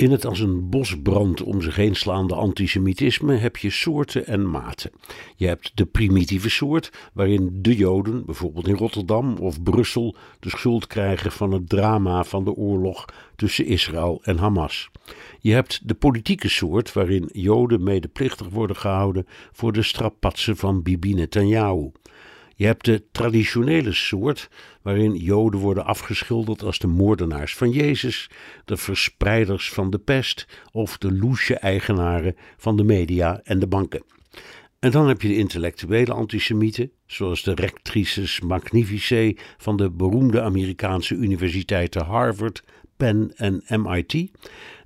In het als een bosbrand om zich heen slaande antisemitisme heb je soorten en maten. Je hebt de primitieve soort, waarin de Joden, bijvoorbeeld in Rotterdam of Brussel, de schuld krijgen van het drama van de oorlog tussen Israël en Hamas. Je hebt de politieke soort, waarin Joden medeplichtig worden gehouden voor de strapatsen van Bibi Netanyahu. Je hebt de traditionele soort, waarin Joden worden afgeschilderd als de moordenaars van Jezus, de verspreiders van de pest of de loesje eigenaren van de media en de banken. En dan heb je de intellectuele antisemieten, zoals de rectrices magnificae van de beroemde Amerikaanse universiteiten Harvard, Penn en MIT.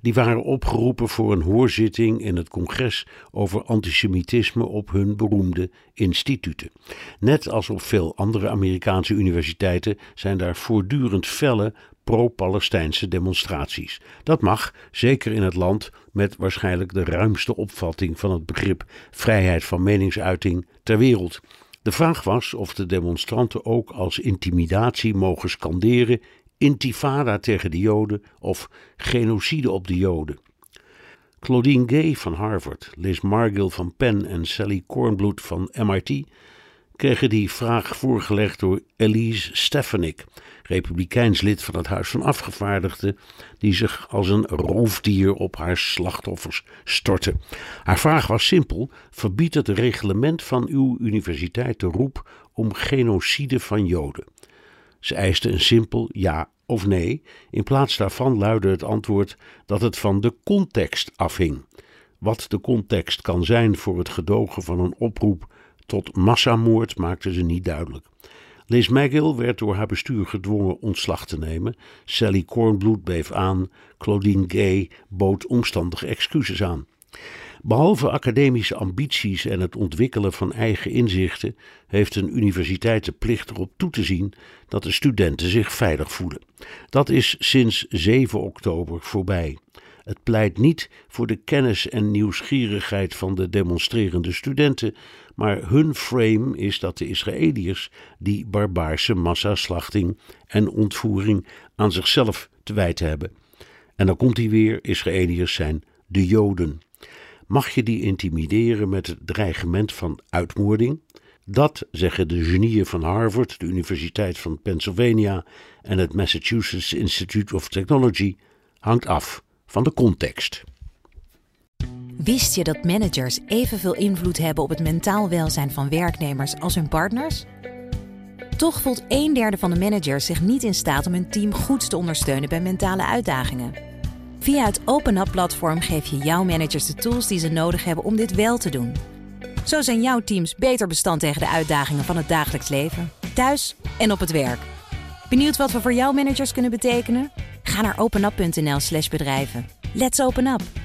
Die waren opgeroepen voor een hoorzitting in het congres over antisemitisme op hun beroemde instituten. Net als op veel andere Amerikaanse universiteiten zijn daar voortdurend felle pro-Palestijnse demonstraties. Dat mag, zeker in het land met waarschijnlijk de ruimste opvatting van het begrip vrijheid van meningsuiting ter wereld. De vraag was of de demonstranten ook als intimidatie mogen scanderen intifada tegen de Joden of genocide op de Joden. Claudine Gay van Harvard, Liz Margill van Penn en Sally Kornbloed van MIT kregen die vraag voorgelegd door Elise Stefanik, republikeins lid van het Huis van Afgevaardigden, die zich als een roofdier op haar slachtoffers stortte. Haar vraag was simpel: verbiedt het reglement van uw universiteit de roep om genocide van Joden? Ze eiste een simpel ja of nee. In plaats daarvan luidde het antwoord dat het van de context afhing. Wat de context kan zijn voor het gedogen van een oproep tot massamoord maakte ze niet duidelijk. Liz Magill werd door haar bestuur gedwongen ontslag te nemen. Sally Kornbloed bleef aan. Claudine Gay bood omstandige excuses aan. Behalve academische ambities en het ontwikkelen van eigen inzichten, heeft een universiteit de plicht erop toe te zien dat de studenten zich veilig voelen. Dat is sinds 7 oktober voorbij. Het pleit niet voor de kennis en nieuwsgierigheid van de demonstrerende studenten, maar hun frame is dat de Israëliërs die barbaarse massaslachting en ontvoering aan zichzelf te wijten hebben. En dan komt hij weer: Israëliërs zijn de Joden. Mag je die intimideren met het dreigement van uitmoording? Dat, zeggen de genieën van Harvard, de Universiteit van Pennsylvania en het Massachusetts Institute of Technology, hangt af van de context. Wist je dat managers evenveel invloed hebben op het mentaal welzijn van werknemers als hun partners? Toch voelt een derde van de managers zich niet in staat om hun team goed te ondersteunen bij mentale uitdagingen. Via het OpenUp-platform geef je jouw managers de tools die ze nodig hebben om dit wel te doen. Zo zijn jouw teams beter bestand tegen de uitdagingen van het dagelijks leven, thuis en op het werk. Benieuwd wat we voor jouw managers kunnen betekenen? Ga naar openup.nl/slash bedrijven. Let's open up!